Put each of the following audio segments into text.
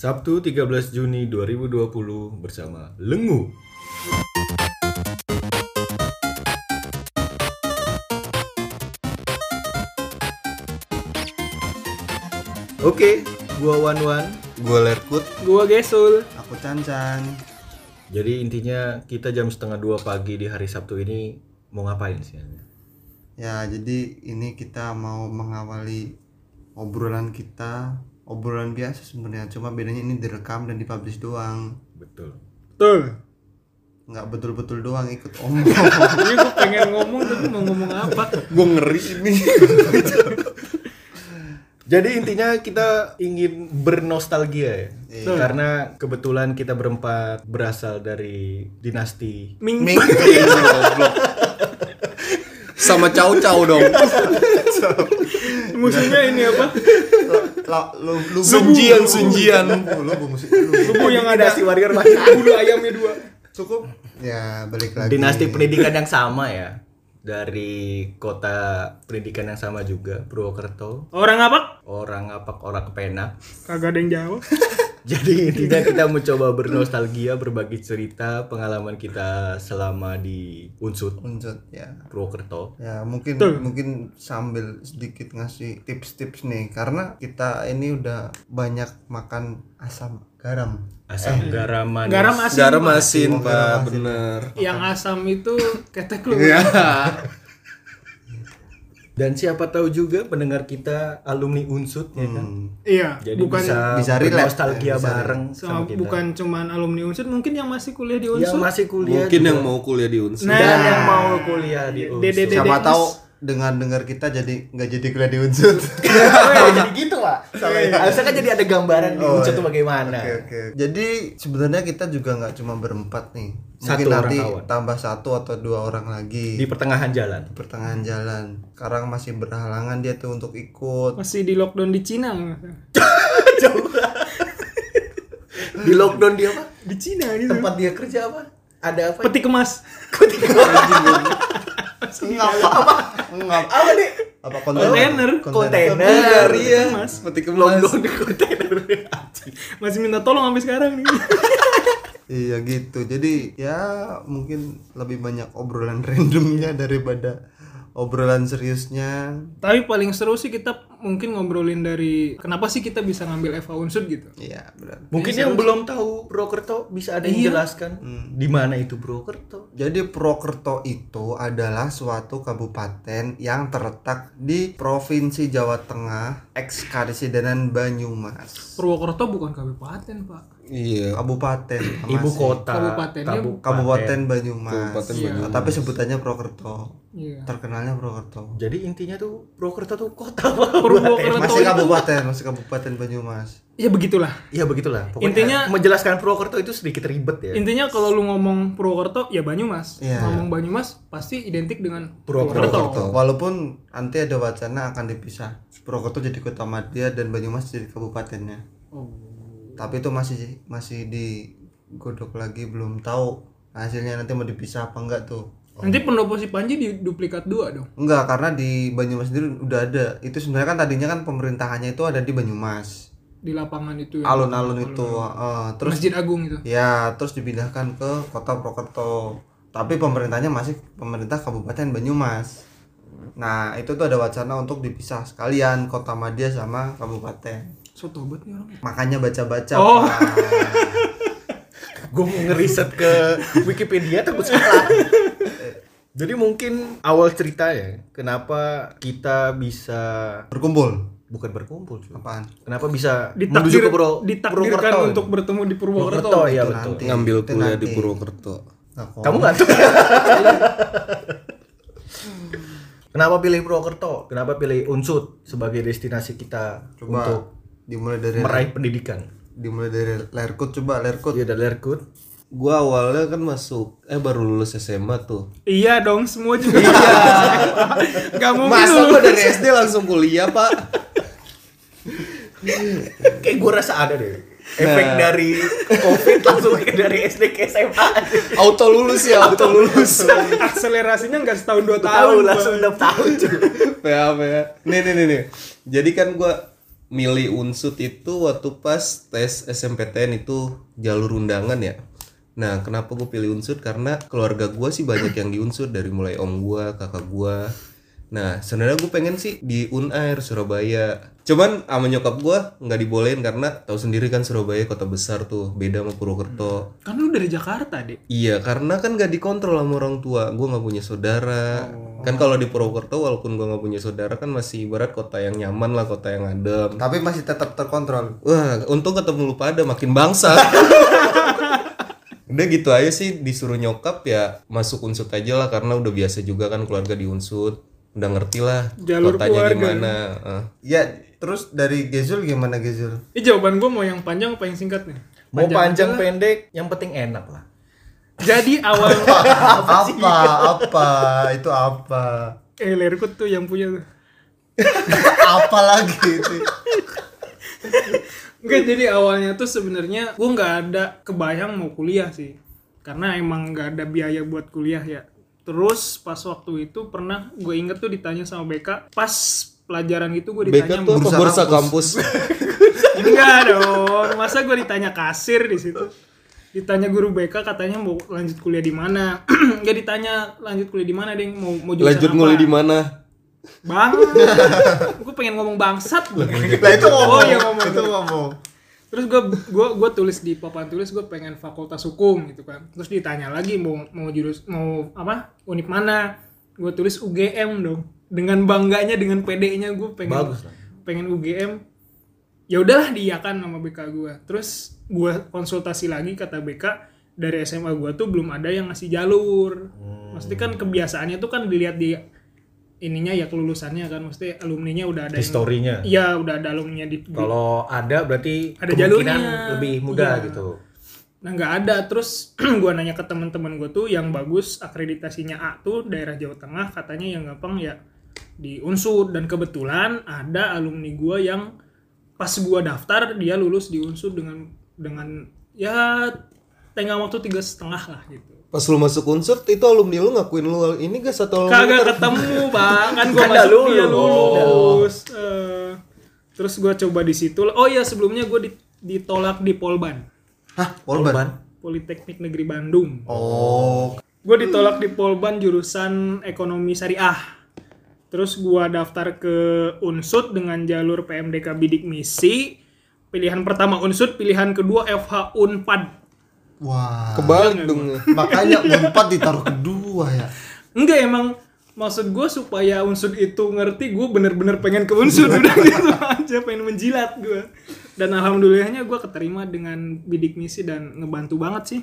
Sabtu 13 Juni 2020 bersama Lengu. Oke, gua Wan Wan. Gue Lerkut, Gua Gesul. Aku Cancan. Jadi intinya kita jam setengah dua pagi di hari Sabtu ini mau ngapain sih? Ya, jadi ini kita mau mengawali obrolan kita, obrolan biasa sebenarnya, cuma bedanya ini direkam dan dipublish doang. Betul. Betul. Nggak betul-betul doang ikut omong. Ini gua pengen ngomong tapi mau ngomong apa? gue ngeri ini. Jadi intinya kita ingin bernostalgia ya. Iya. Karena kebetulan kita berempat berasal dari dinasti Ming. Ming. Goblok. Sama cau-cau dong. Musuhnya ini apa? La, lu, lu, Sunjian, sunjian. Lu, lu, lu, musik lu. Subuh yang ada dinasti warrior masih bulu ayamnya dua. Cukup. Ya, balik lagi. dinasti pendidikan yang sama ya. Dari kota pendidikan yang sama juga, Purwokerto. Orang apa? Orang apak orang kepena. Kagak ada yang jawab. Jadi intinya kita mencoba bernostalgia, berbagi cerita pengalaman kita selama di Unsut Unsut, ya. Purwokerto. Ya, mungkin Betul. mungkin sambil sedikit ngasih tips-tips nih karena kita ini udah banyak makan asam garam. Asam garam manis. Garam asin. Garam Pak. asin, Pak, garam asin. bener. Yang asam itu ketek lu. Iya. Dan siapa tahu juga pendengar kita alumni Unsut ya kan. Iya, Jadi bukan bisa, bisa relate, nostalgia ya, bisa bareng sama sama, kita. bukan cuman alumni Unsur, mungkin yang masih kuliah di yang Unsur. masih kuliah Mungkin juga. yang mau kuliah di Unsur. Nah. dan yang mau kuliah di. Dede- dede- Siapa tahu dengan dengar kita jadi nggak jadi kuliah di unsur. Jadi gitu pak harusnya kan jadi ada gambaran di Oh, Unsur iya. tuh bagaimana Oke oke. Jadi sebenarnya kita juga nggak cuma berempat nih. Mungkin Satu orang nanti kawan. tambah satu atau dua orang lagi di pertengahan jalan di pertengahan jalan. Sekarang masih berhalangan dia tuh untuk ikut. Masih di lockdown di Cina. di lockdown dia apa Di Cina gitu. tempat dia kerja apa ada apa Peti kemas. Ngapa? Apa? Ngapa? apa nih Apa Kontainer. kontainer iya. Kemas. Peti kemas. lockdown di kontainer Masih minta tolong sampai sekarang nih. Iya gitu. Jadi ya mungkin lebih banyak obrolan randomnya daripada obrolan seriusnya. Tapi paling seru sih kita mungkin ngobrolin dari kenapa sih kita bisa ngambil Eva Unsur gitu. Iya benar. mungkin yang belum tahu Purwokerto bisa ada yang jelaskan di mana itu Purwokerto Jadi Purwokerto itu adalah suatu kabupaten yang terletak di Provinsi Jawa Tengah, ex Karisidenan Banyumas. Purwokerto bukan kabupaten, Pak. Iya. Kabupaten ibu kota Kabupatennya Kabupaten Banyumas. Kabupaten Iya. Banyumas. Tapi sebutannya Purwokerto. Iya. Terkenalnya Purwokerto. jadi intinya tuh Purwokerto tuh kota Purwokerto Masih kabupaten, masih Kabupaten Banyumas. ya begitulah. ya begitulah pokoknya Intinya- menjelaskan Purwokerto itu sedikit ribet ya Intinya kalau lu ngomong Purwokerto ya Banyumas. Iya. Ngomong Banyumas pasti identik dengan Purwokerto. Purwokerto. Walaupun nanti ada wacana akan dipisah. Purwokerto jadi kota madya dan Banyumas jadi kabupatennya. Oh. Tapi itu masih masih digodok lagi belum tahu hasilnya nanti mau dipisah apa enggak tuh. Nanti pendopo si Panji di duplikat dua dong. Enggak, karena di Banyumas sendiri udah ada. Itu sebenarnya kan tadinya kan pemerintahannya itu ada di Banyumas. Di lapangan itu ya. Alun-alun itu. heeh. terus Masjid Agung itu. ya, terus dipindahkan ke kota Purwokerto. Tapi pemerintahnya masih pemerintah Kabupaten Banyumas. Nah, itu tuh ada wacana untuk dipisah sekalian kota Madya sama kabupaten. So tobat nih orang. Makanya baca-baca. Oh. Gue mau ngeriset ke Wikipedia takut salah jadi mungkin awal cerita ya kenapa kita bisa Berkumpul. bukan berkumpul cuy. Apaan? kenapa bisa menuju Ditakdir, ke Purwo- ditakdirkan Purwokerto untuk bertemu di Purwokerto. Purwokerto ya Itu betul nanti. Ngambil kuliah di. Purwokerto. Nah, kamu nggak tahu kenapa pilih Purwokerto kenapa pilih Unsut sebagai destinasi kita coba untuk dimulai dari meraih pendidikan dimulai dari Lerkut coba Lerkut. ya dari Lerkut Gua awalnya kan masuk eh baru lulus SMA tuh. Iya dong, semua juga. Gak mungkin Masa lu. gua dari SD langsung kuliah, Pak? kayak gue rasa ada deh efek dari covid langsung kayak dari SD ke SMA Auto lulus ya, auto lulus. Akselerasinya nggak setahun dua tahu tahun. Pak. langsung udah tahu cuy PA. Nih nih nih nih. Jadi kan gua milih unsut itu waktu pas tes SMPTN itu jalur undangan ya. Nah, kenapa gue pilih unsut? Karena keluarga gue sih banyak yang di unsut dari mulai om gue, kakak gue. Nah, sebenarnya gue pengen sih di Unair Surabaya. Cuman sama nyokap gue nggak dibolehin karena tahu sendiri kan Surabaya kota besar tuh, beda sama Purwokerto. Kan lu dari Jakarta, Dek. Iya, karena kan gak dikontrol sama orang tua. Gue nggak punya saudara. Kan kalau di Purwokerto walaupun gue nggak punya saudara kan masih ibarat kota yang nyaman lah, kota yang adem. Tapi masih tetap terkontrol. Wah, untung ketemu lu pada makin bangsa. udah gitu aja sih disuruh nyokap ya masuk unsut aja lah karena udah biasa juga kan keluarga di unsut. Udah ngerti lah Jalur kotanya keluarga. gimana. Eh. Ya, terus dari Gezul gimana Gezul? Ini jawaban gue mau yang panjang apa yang singkat nih? Mau panjang aja lah. pendek, yang penting enak lah. Jadi awal apa? Apa? Itu apa? eh Lerkut tuh yang punya tuh. apa lagi itu? Enggak jadi awalnya tuh sebenarnya gue nggak ada kebayang mau kuliah sih. Karena emang nggak ada biaya buat kuliah ya. Terus pas waktu itu pernah gue inget tuh ditanya sama BK pas pelajaran gitu gue ditanya BK tuh Bursa bursa kampus. enggak dong masa gue ditanya kasir di situ? Ditanya guru BK katanya mau lanjut kuliah di mana? Nggak ditanya lanjut kuliah di mana ding? Mau mau jurusan Lanjut apa? nguli di mana? Bang gue pengen ngomong bangsat. Gue Lah itu ngomong. Oh, iya, ngomong. Itu ngomong. terus gue gua gua tulis di papan tulis gue pengen fakultas hukum gitu kan. Terus ditanya lagi mau mau jurus mau apa univ mana. Gue tulis UGM dong. Dengan bangganya dengan PD-nya gue pengen Bagus lah. pengen UGM ya udahlah diiakan sama BK gue terus gue konsultasi lagi kata BK dari SMA gue tuh belum ada yang ngasih jalur. Maksudnya kan kebiasaannya tuh kan dilihat di ininya ya kelulusannya kan mesti alumninya udah ada Historinya. iya udah ada alumninya di, Kalau ada berarti Ada kemungkinan jalurnya. lebih mudah Iya. gitu. Nah nggak ada terus gua nanya ke teman-teman gue tuh yang bagus akreditasinya A tuh daerah Jawa Tengah katanya yang gampang ya di Unsud dan kebetulan ada alumni gua yang pas gua daftar dia lulus di Unsud dengan dengan ya tengah waktu tiga setengah lah gitu. Pas lu masuk unsur itu alumni lu ngakuin lu ini gak satu alumni Kagak ketemu bang. Kan gua udah masuk dia lulus. lulus. Eh, terus gua coba di situ. Oh iya sebelumnya gua di- ditolak di Polban. Hah, Polban. Politeknik Negeri Bandung. Oh, gue ditolak di Polban jurusan ekonomi syariah. Terus gua daftar ke Unsud dengan jalur PMDK bidik misi. Pilihan pertama Unsud pilihan kedua FH Unpad wah. Kebalik dong. Makanya Unpad ditaruh kedua ya. enggak emang maksud gue supaya Unsud itu ngerti gue bener-bener pengen ke Unsud udah gitu aja pengen menjilat gue dan alhamdulillahnya gue keterima dengan bidik misi dan ngebantu banget sih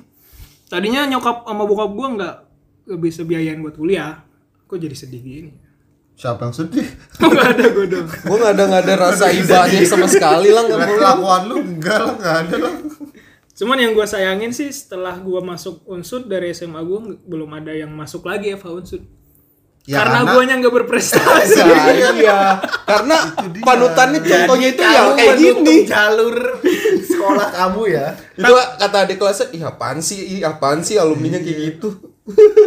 tadinya nyokap sama bokap gue nggak nggak bisa biayain buat kuliah kok jadi sedih gini Siapa yang sedih? Gak ada gue dong. Gue gak ada gak ada rasa ibadahnya sama sekali lah nggak kelakuan lu enggak lah, enggak ada lah. Cuman yang gue sayangin sih setelah gue masuk unsud dari SMA gue belum ada yang masuk lagi FH unsud. Ya, karena karena- guanya nggak berprestasi. Nah, iya. Karena panutannya contohnya itu ya Kamu kayak gini. jalur sekolah kamu ya. Itu kata adik kelasnya, ih apaan sih, ih apaan sih alumninya kayak gitu.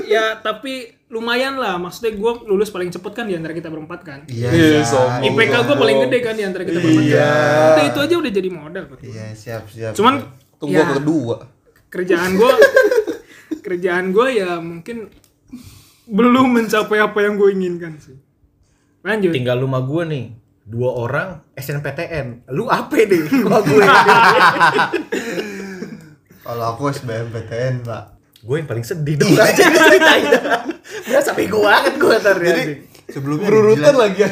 ya tapi lumayan lah. Maksudnya gue lulus paling cepet kan di antara kita berempat kan. Iya, Iya, iya. sombong. IPK gue paling gede kan di antara kita berempat. Iya. Kan. Udah itu aja udah jadi modal. Iya, siap, siap. Cuman Tunggu ya, ke kedua. kerjaan gue kerjaan gue ya mungkin belum mencapai apa yang gue inginkan sih. Lanjut. Tinggal rumah gue nih. Dua orang SNPTN. Lu apa deh rumah gue? kalau aku SBMPTN, Pak. gue yang paling sedih dong aja ceritain. Berasa bego banget gue ntar ya. Jadi sebelumnya Berurutan lagi.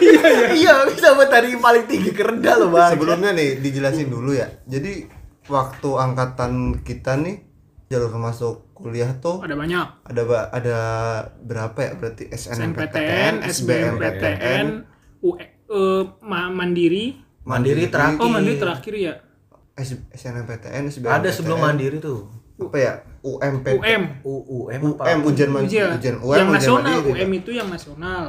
iya bisa buat tadi paling tinggi ke rendah loh bang. Sebelumnya nih dijelasin dulu ya. Jadi waktu angkatan kita nih jalur masuk kuliah tuh Ada banyak. ada ba- ada berapa ya berarti SNPTN, SNMPTN, SBMPTN, UE, eh, Ma- Mandiri. Mandiri terakhir. Oh, Mandiri terakhir ya. S- SNMPTN, SBMPTN. Ada sebelum mandiri tuh. Apa ya? UMP. UM. UUM apa? UM ujian mandiri, Ujian. ujian UM, yang ujian nasional, UM itu yang nasional.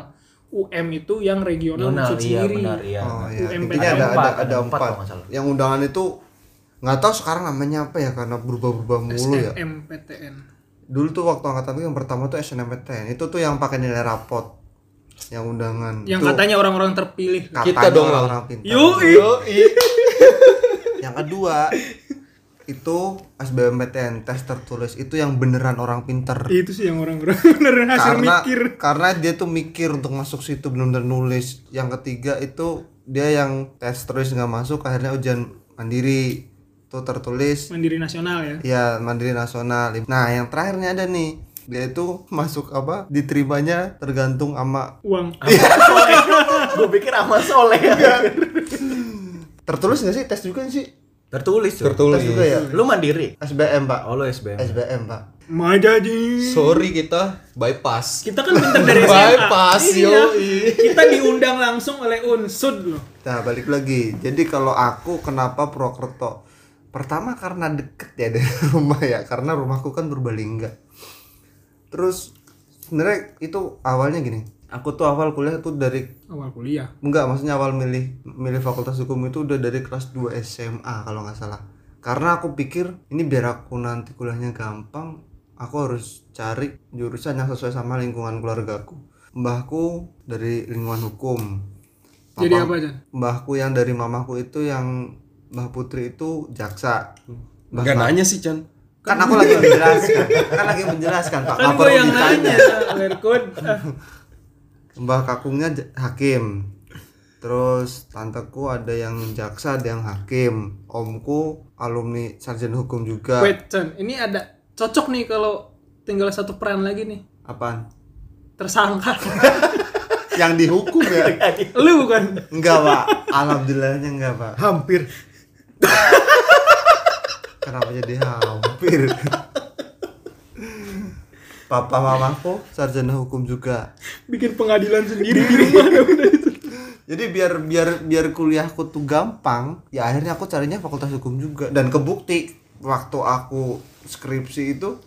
UM itu yang regional maksud iya sendiri. benar iya. Oh iya, UMPTN. ada ada ada ada empat empat. Yang undangan itu nggak tahu sekarang namanya apa ya karena berubah-berubah mulu ya. SNMPTN. Dulu tuh waktu angkatan gue yang pertama tuh SNMPTN. Itu tuh yang pakai nilai rapot. yang undangan Yang Itu katanya orang-orang terpilih. katanya Kita dong, Bang. orang pintar Yoi. yang kedua itu SBMPTN tes tertulis itu yang beneran orang pinter Itu sih yang orang-orang beneran hasil karena mikir. karena dia tuh mikir untuk masuk situ benar-benar nulis yang ketiga itu dia yang tes terus nggak masuk akhirnya ujian mandiri itu tertulis Mandiri nasional ya. ya mandiri nasional nah yang terakhirnya ada nih dia itu masuk apa diterimanya tergantung sama Uang. gue pikir amal soleh tertulis nggak sih tes juga sih tertulis tuh. Tertulis. tes juga ya lu mandiri SBM pak oh lu SBM SBM pak Majaji. Sorry kita bypass. Kita kan pinter dari SMA. Bypass, Iya. yoi. Kita diundang langsung oleh Unsud loh. Nah balik lagi. Jadi kalau aku kenapa Purwokerto? Pertama karena deket ya dari rumah ya. Karena rumahku kan Purbalingga. Terus sebenarnya itu awalnya gini. Aku tuh awal kuliah tuh dari Awal kuliah. enggak maksudnya awal milih milih fakultas hukum itu udah dari kelas 2 SMA kalau nggak salah. Karena aku pikir ini biar aku nanti kuliahnya gampang, aku harus cari jurusan yang sesuai sama lingkungan keluargaku. Mbahku dari lingkungan hukum. Jadi Papa- apa aja? mbahku yang dari mamaku itu yang Mbah Putri itu jaksa. Mbah Enggak Ma- nanya sih, Chan. Kan aku lagi menjelaskan. kan lagi menjelaskan Pak. Kan gue yang ditanya? nanya. Ah, Mbah kakungnya hakim. Terus tanteku ada yang jaksa, ada yang hakim. Omku alumni sarjana hukum juga. Wait, Chan. Ini ada cocok nih kalau tinggal satu peran lagi nih. Apaan? Tersangka. Yang dihukum ya? Lu bukan? enggak, Pak. Alhamdulillahnya enggak, Pak. hampir Kenapa jadi hampir? Papa mamaku sarjana hukum juga. Bikin pengadilan sendiri di rumah. udah itu. Jadi biar biar biar kuliahku tuh gampang, ya akhirnya aku carinya fakultas hukum juga dan kebukti waktu aku skripsi itu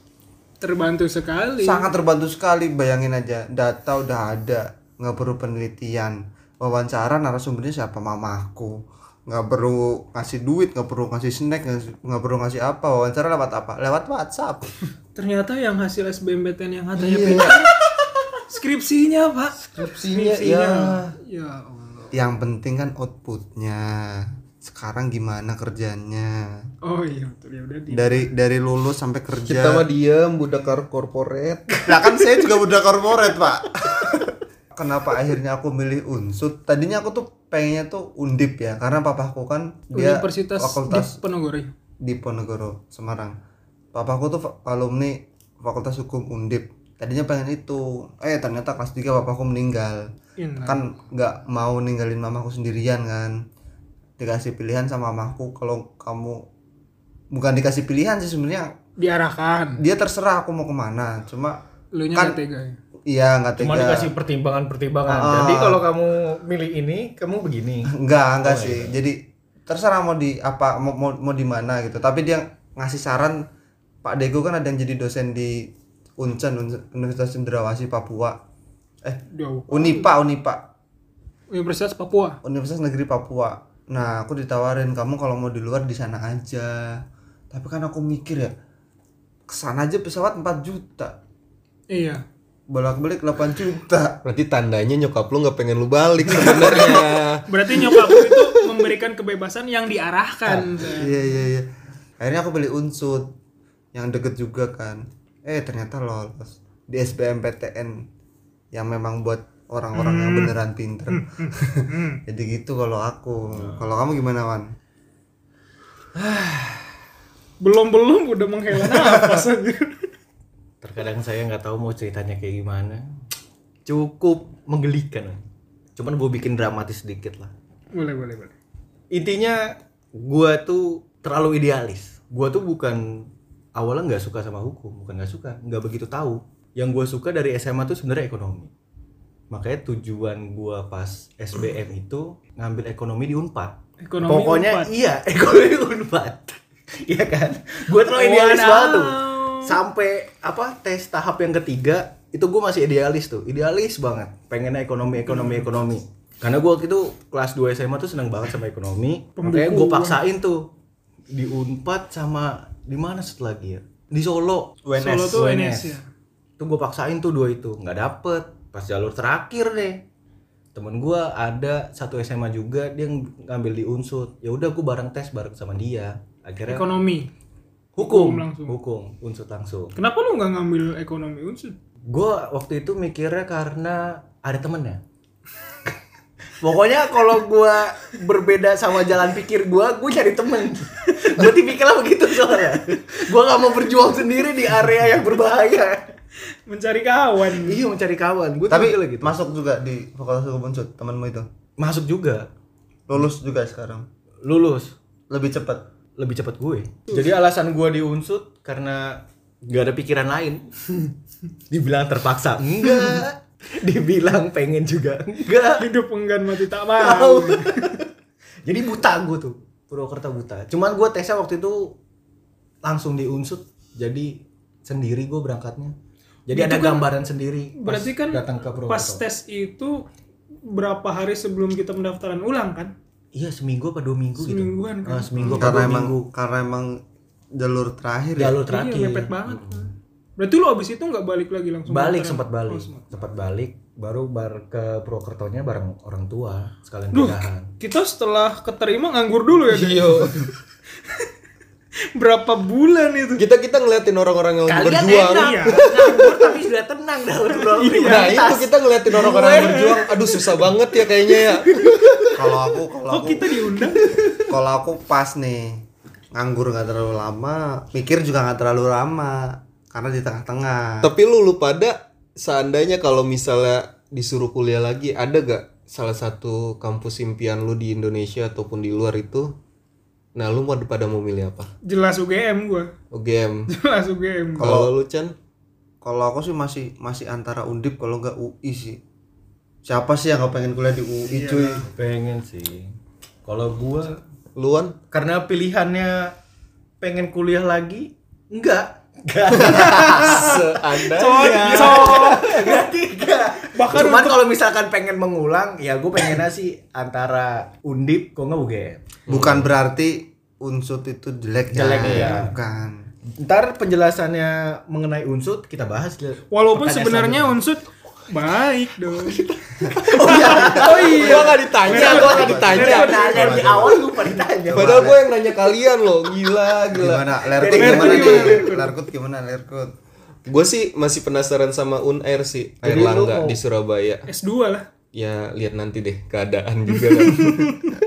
Terbantu sekali. sangat terbantu sekali. Bayangin aja, data udah ada, nggak perlu penelitian. Wawancara narasumbernya siapa mamaku. Nggak perlu ngasih duit, nggak perlu ngasih snack, nggak perlu ngasih apa. Wawancara lewat apa? Lewat WhatsApp. Ternyata yang hasil SBMPTN yang Iya. katanya pintar. Skripsinya, Pak. Skripsinya ya. Ya Allah. Yang penting kan outputnya. Sekarang gimana kerjanya? Oh iya betul ya udah di. Dari dari lulus sampai kerja. Kita mah diem budak korporat. Lah kan saya juga udah corporate, Pak. Kenapa akhirnya aku milih Unsud? Tadinya aku tuh pengennya tuh Undip ya, karena papaku kan dia Universitas fakultas Diponegoro. di Ponegoro, Semarang. Papaku tuh fa- alumni Fakultas Hukum Undip. Tadinya pengen itu. Eh, ternyata kelas 3 papaku meninggal. Inna. Kan nggak mau ninggalin mamaku sendirian kan. Dikasih pilihan sama mamaku kalau kamu bukan dikasih pilihan sih sebenarnya Diarahkan. dia terserah aku mau ke mana cuma Lu Kan- tega ya. Iya nggak cuma tega. dikasih pertimbangan-pertimbangan. Ah. jadi kalau kamu milih ini kamu begini. Enggak enggak sih. jadi terserah mau di apa mau mau, mau di mana gitu. Tapi dia ngasih saran Pak Dego kan ada yang jadi dosen di Uncen Un- Universitas Cendrawasih Papua. Eh Jauh. Unipa Unipa. Universitas Papua. Universitas Negeri Papua. Nah aku ditawarin kamu kalau mau di luar di sana aja. Tapi kan aku mikir ya ke sana aja pesawat 4 juta. Iya. Bolak-balik 8 juta. Berarti tandanya nyokap lu nggak pengen lu balik sebenarnya. Berarti nyokap lu itu memberikan kebebasan yang diarahkan. iya iya iya. Akhirnya aku beli unsud yang deket juga kan. Eh ternyata lolos di SBMPTN yang memang buat orang-orang yang beneran pinter. Jadi gitu kalau aku. Kalau kamu gimana Wan? Belum-belum udah menghela nafas aja. Terkadang saya nggak tahu mau ceritanya kayak gimana. Cukup menggelikan. Cuman gue bikin dramatis sedikit lah. Boleh, boleh, boleh. intinya gua tuh terlalu idealis. Gua tuh bukan awalnya nggak suka sama hukum. Bukan nggak suka nggak begitu tahu. Yang gua suka dari SMA tuh sebenarnya ekonomi. Makanya tujuan gua pas SBM itu ngambil ekonomi di Unpad. Ekonomi pokoknya Unpad. iya ekonomi Unpad. Iya kan? Gua terlalu idealis Wadaw. banget tuh sampai apa tes tahap yang ketiga itu gua masih idealis tuh. Idealis banget. Pengennya ekonomi ekonomi ekonomi. Karena gua waktu itu kelas 2 SMA tuh seneng banget sama ekonomi. Makanya gue paksain tuh. Di Unpad sama di mana satu lagi ya? Di Solo. Solo tuh UNS ya. tuh gue paksain tuh dua itu. Nggak dapet. Pas jalur terakhir deh. Temen gua ada satu SMA juga dia ng- ngambil di unsut ya udah gua bareng tes bareng sama dia. Akhirnya Ekonomi. Hukum hukum langsung. hukum unsut langsung Kenapa lu nggak ngambil ekonomi unsur? gua waktu itu mikirnya karena ada temennya pokoknya kalau gua berbeda sama jalan pikir gua gua cari temen gua tipikalnya begitu soalnya gua nggak mau berjuang sendiri di area yang berbahaya Mencari kawan. iya mencari kawan gua Tapi gitu masuk juga di Fakultas Hukum Unsur temanmu itu. masuk juga Lulus juga sekarang. lulus Lebih cepat. Lebih cepat gue. Jadi alasan gue diunsut karena gak ada pikiran lain. Dibilang terpaksa. Enggak. Dibilang pengen juga. Enggak. Hidup enggan mati tak mau. jadi buta gue tuh. Purwokerto buta. Cuman gue tesnya waktu itu langsung diunsut jadi sendiri gue berangkatnya. Jadi Itu ada kan gambaran sendiri pas Berarti kan datang ke Purwokerto. pas tes itu berapa hari sebelum kita pendaftaran ulang kan? Iya seminggu apa dua minggu Semingguan gitu kan? Ah, seminggu apa karena dua emang minggu karena emang jalur terakhir ya. jalur Iya, terakhir mepet banget. Berarti lu abis itu nggak balik lagi langsung balik sempat balik Oh, sempat. sempat balik baru bar ke Purwokertonya bareng orang tua sekalian Duh, pindahan kita setelah keterima nganggur dulu ya. Iya. Berapa bulan itu? Kita kita ngeliatin orang-orang yang kalian berjuang. enak Iya. nganggur tapi sudah tenang dah udah Nah itu kita ngeliatin orang-orang yang berjuang. Aduh susah banget ya kayaknya ya. Kalau aku kalau aku kita diundang? kalau aku pas nih nganggur nggak terlalu lama, mikir juga nggak terlalu lama karena di tengah-tengah. Tapi lu lu pada seandainya kalau misalnya disuruh kuliah lagi ada gak salah satu kampus impian lu di Indonesia ataupun di luar itu? Nah lu mau pada mau milih apa? Jelas UGM gua. UGM. Jelas UGM. Kalau lu Chan? Kalau aku sih masih masih antara Undip kalau nggak UI sih. Siapa sih yang nggak pengen kuliah di UI cuy? pengen sih kalau gua Luan? karena pilihannya pengen kuliah lagi enggak enggak Seandainya. enggak enggak bahkan cuman kalau misalkan pengen mengulang ya gue pengennya sih antara undip kok nggak UGM Bukan berarti unsut itu jelek ya. Jelek, iya. Bukan. ntar penjelasannya mengenai unsut kita bahas Walaupun sebenarnya unsut baik dong. oh iya Oh iya. Gua gak ditanya, gua gak ditanya. Gua nanya di awal lupa ditanya Padahal gue yang nanya kalian loh, gila gila. Gimana? Lerkut gimana nih? Lerkut gimana? Lerkut. Gue sih masih penasaran sama Unair sih, Air Langga di Surabaya. S2 lah. Ya lihat nanti deh keadaan juga kan.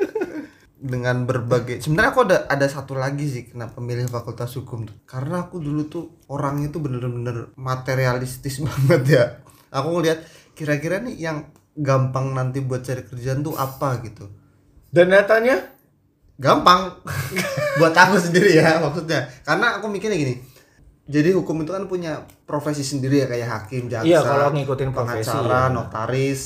dengan berbagai sebenarnya aku ada ada satu lagi sih kenapa milih fakultas hukum tuh. Karena aku dulu tuh orangnya tuh bener-bener materialistis banget ya. Aku ngeliat kira-kira nih yang gampang nanti buat cari kerjaan tuh apa gitu. Dan nyatanya? Gampang. Buat aku sendiri ya maksudnya. Karena aku mikirnya gini jadi hukum itu kan punya profesi sendiri ya kayak hakim jaksa Iya, kalau ngikutin profesi, pengacara ya. notaris.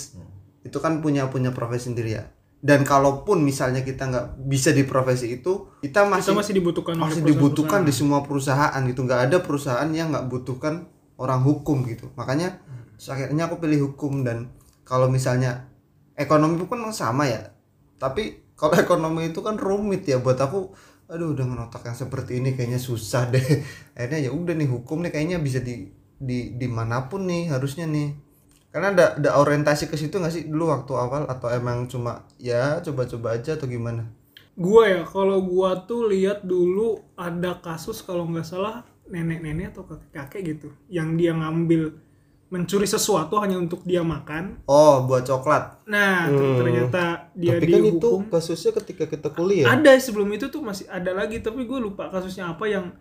Itu kan punya punya profesi sendiri ya dan kalaupun misalnya kita nggak bisa di profesi itu kita masih Kita masih dibutukan oleh masih perusahaan-perusahaan. dibutuhkan di semua perusahaan gitu. Nggak ada perusahaan yang nggak butuhkan orang hukum gitu. Makanya akhirnya aku pilih hukum dan kalau misalnya ekonomi pun sama ya. Tapi kalau ekonomi itu kan rumit ya buat aku. Aduh dengan otak yang seperti ini kayaknya susah deh. Akhirnya ya udah nih hukum nih kayaknya bisa di di di mana pun nih harusnya nih karena ada ada orientasi ke situ nggak sih dulu waktu awal atau emang cuma ya coba-coba aja atau gimana Gua ya, kalau gua tuh lihat dulu ada kasus kalau nggak salah nenek-nenek atau kakek-kakek gitu, yang dia ngambil mencuri sesuatu hanya untuk dia makan. oh buat coklat Nah, ter- ternyata dia Tapi kan itu dihukum. kasusnya ketika kita kuliah. Ada sebelum itu tuh masih ada lagi, tapi gue lupa kasusnya apa yang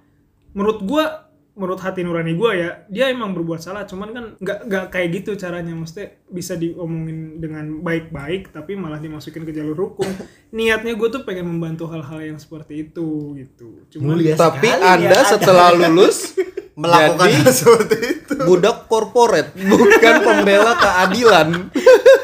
menurut gua menurut hati nurani gua ya dia emang berbuat salah. Cuman kan nggak nggak kayak gitu caranya. Maksudnya bisa diomongin dengan baik-baik tapi malah dimasukin ke jalur hukum. Niatnya gue tuh pengen membantu hal-hal yang seperti itu gitu. Cuman mulia Tapi sekali. Anda ya, setelah lulus melakukan jadi seperti itu. budak korporat, bukan pembela keadilan.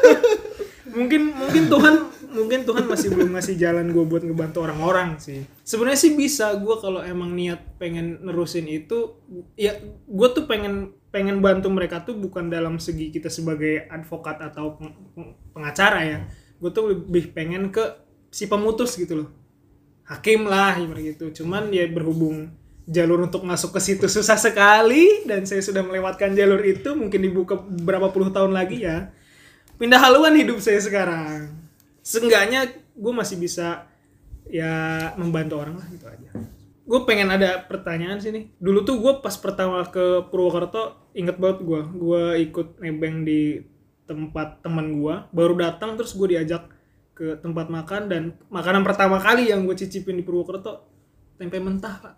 mungkin mungkin Tuhan mungkin Tuhan masih belum ngasih jalan gue buat ngebantu orang-orang sih. Sebenarnya sih bisa gue kalau emang niat pengen nerusin itu ya gue tuh pengen pengen bantu mereka tuh bukan dalam segi kita sebagai advokat atau peng- peng- pengacara ya. Gue tuh lebih pengen ke si pemutus gitu loh. Hakim lah gitu. Cuman ya berhubung jalur untuk masuk ke situ susah sekali dan saya sudah melewatkan jalur itu mungkin dibuka beberapa puluh tahun lagi ya pindah haluan hidup saya sekarang seenggaknya gue masih bisa ya membantu orang lah gitu aja. Gue pengen ada pertanyaan sini dulu tuh gue pas pertama ke Purwokerto inget banget gue gue ikut nebeng di tempat teman gue baru datang terus gue diajak ke tempat makan dan makanan pertama kali yang gue cicipin di Purwokerto tempe mentah pak.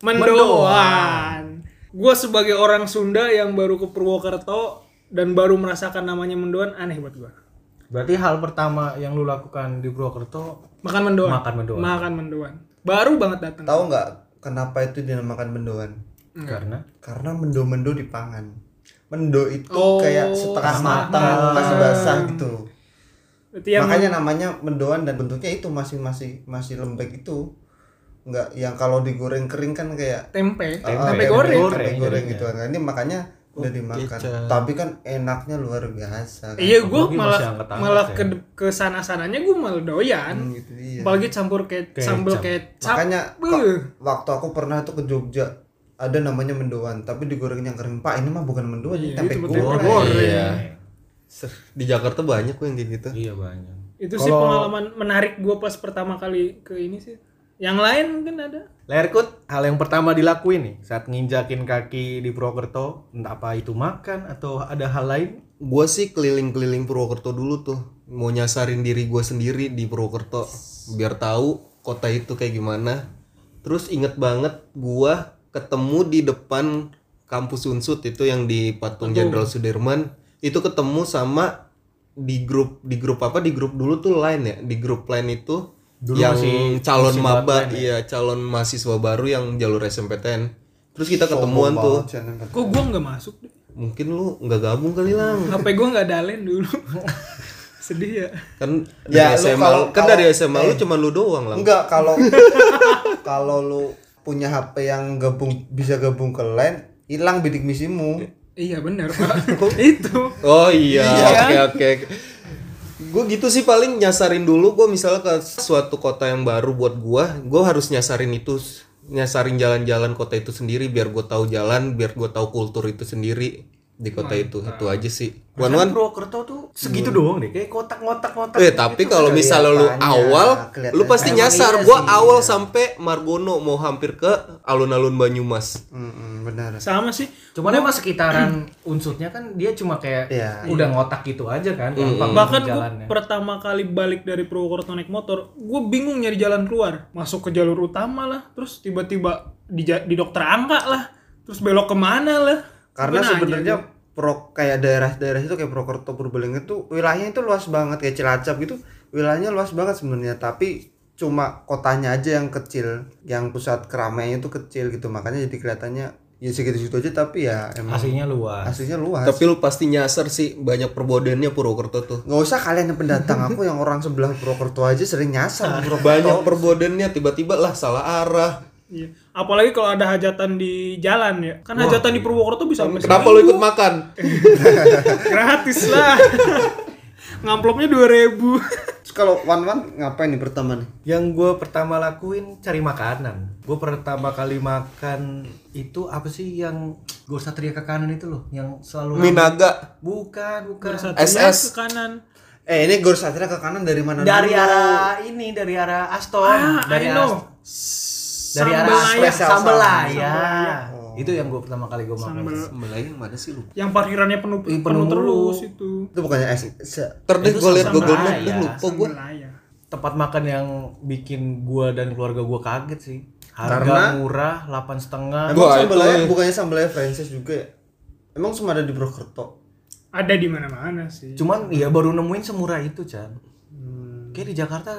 Mendoan. Gue sebagai orang Sunda yang baru ke Purwokerto dan baru merasakan namanya mendoan aneh buat gue Berarti hal pertama yang lu lakukan di Purwokerto makan mendoan Makan mendoan. makan mendoan baru banget datang Tahu nggak kenapa itu dinamakan mendoan? karena Karena mendo-mendo dipangan. Mendo itu Oh, kayak setengah matang, masih basah gitu. Berarti yang Makanya namanya mendoan dan bentuknya itu masih masih masih lembek itu. Enggak yang kalau digoreng kering kan kayak tempe ah, tempe kayak goreng tempe Goreng goreng jadinya. gitu kan. Ini makanya udah dimakan. kecap. Tapi kan enaknya luar biasa kan. iya gue malah malah ya. ke ke sana sananya gue malah doyan Hmm, gitu iya. apalagi campur ke Kecap. sambal kecap Makanya waktu aku pernah tuh ke Jogja ada namanya mendoan tapi digorengnya kering pak ini mah bukan mendoan Iya, tempe itu goreng goreng. Iya. Di Jakarta banyak kok yang kayak gitu. Iya banyak. itu sih Kalau- pengalaman menarik gue pas pertama kali ke ini sih yang lain mungkin ada. Lerkut, hal yang pertama dilakuin nih saat nginjakin kaki di Purwokerto, entah apa itu makan atau ada hal lain? Gua sih keliling-keliling Purwokerto dulu tuh, mau nyasarin diri gua sendiri di Purwokerto, biar tahu kota itu kayak gimana. Terus inget banget gua ketemu di depan kampus Unsut itu yang di Patung Jenderal Sudirman, itu ketemu sama di grup di grup apa di grup dulu tuh lain ya di grup lain itu Dulu yang masih- calon masih maba Bloodline iya calon mahasiswa baru yang jalur SMPTN terus kita ketemuan tuh. kok gue nggak masuk deh? Mungkin lu nggak gabung kali lang. HP gue nggak dalen dulu. Sedih ya. Kan Ya, dari lu SMA kalau- lu- kan kalau- dari SMA lu eh. cuma lu doang lah enggak kalau kalau lu punya HP yang gabung bisa gabung ke LAN hilang bidik misimu. Iya benar pak. Itu. Oh iya. Iya. oke oke gue gitu sih paling nyasarin dulu gue misalnya ke suatu kota yang baru buat gue gue harus nyasarin itu nyasarin jalan-jalan kota itu sendiri biar gue tahu jalan biar gue tahu kultur itu sendiri di kota itu itu aja sih Wan Wan Purwokerto tuh segitu doang deh, kayak kotak-kotak-kotak. Eh tapi kalau misalnya lu awal, lu pasti Emang nyasar. iya Gua sih, awal iya. sampai Margono mau hampir ke alun-alun Banyumas. Mm-mm, benar sama sih Cuman emang sekitaran unsutnya kan dia cuma kayak Iya. udah ngotak gitu aja kan, gampang bahkan gue jalannya. pertama kali balik dari Purwokerto naik motor gue bingung nyari jalan keluar masuk ke jalur utama lah terus tiba-tiba di, di dokter angka lah terus belok ke mana lah karena sebenarnya pro kayak daerah-daerah itu kayak Purwokerto Purbalingga itu wilayahnya itu luas banget kayak Cilacap gitu wilayahnya luas banget sebenarnya tapi cuma kotanya aja yang kecil yang pusat keramaiannya itu kecil gitu makanya jadi kelihatannya ya segitu-segitu aja tapi ya emang Aslinya luas. aslinya luas Tapi lu pasti nyasar sih banyak perbodennya Purwokerto tuh. nggak usah kalian yang pendatang aku yang orang sebelah Purwokerto aja sering nyasar Purwokerto Banyak perbodennya tiba-tiba lah salah arah. Iya. apalagi kalau ada hajatan di jalan ya kan hajatan di Purwokerto bisa sampai Kenapa lu ikut makan? gratis lah ngamplopnya 2000 Terus kalau Wan Wan ngapain nih pertama nih Yang gue pertama lakuin cari makanan. Gue pertama kali makan itu apa sih yang Gor Satria ke kanan itu loh, yang selalu ramai. Minaga. Bukan, bukan. Satria SS. ke kanan eh ini Gor Satria ke kanan dari mana Dari dulu? arah ini, dari arah Aston, ah dari I arah know dari arah Sambelaya. Spesial Sambelaya. Sambelaya. Itu yang gue pertama kali gue makan. Sembelai yang mana sih lu? yang parkirannya penuh penuh, penuh terus itu itu bukannya es Itu gue liat Google Map Sambelaya. dah lupa gue. Sambelaya. Tempat makan yang bikin gue dan keluarga gue kaget sih. Harga Karena- murah, delapan setengah. Emang Wah, Sambelaya itu- bukannya Sambelaya franchise juga ya? Emang cuma ada di Purwokerto? ada di mana-mana sih Cuman ya baru nemuin semurah itu, Chan. Hmm. Kayak di Jakarta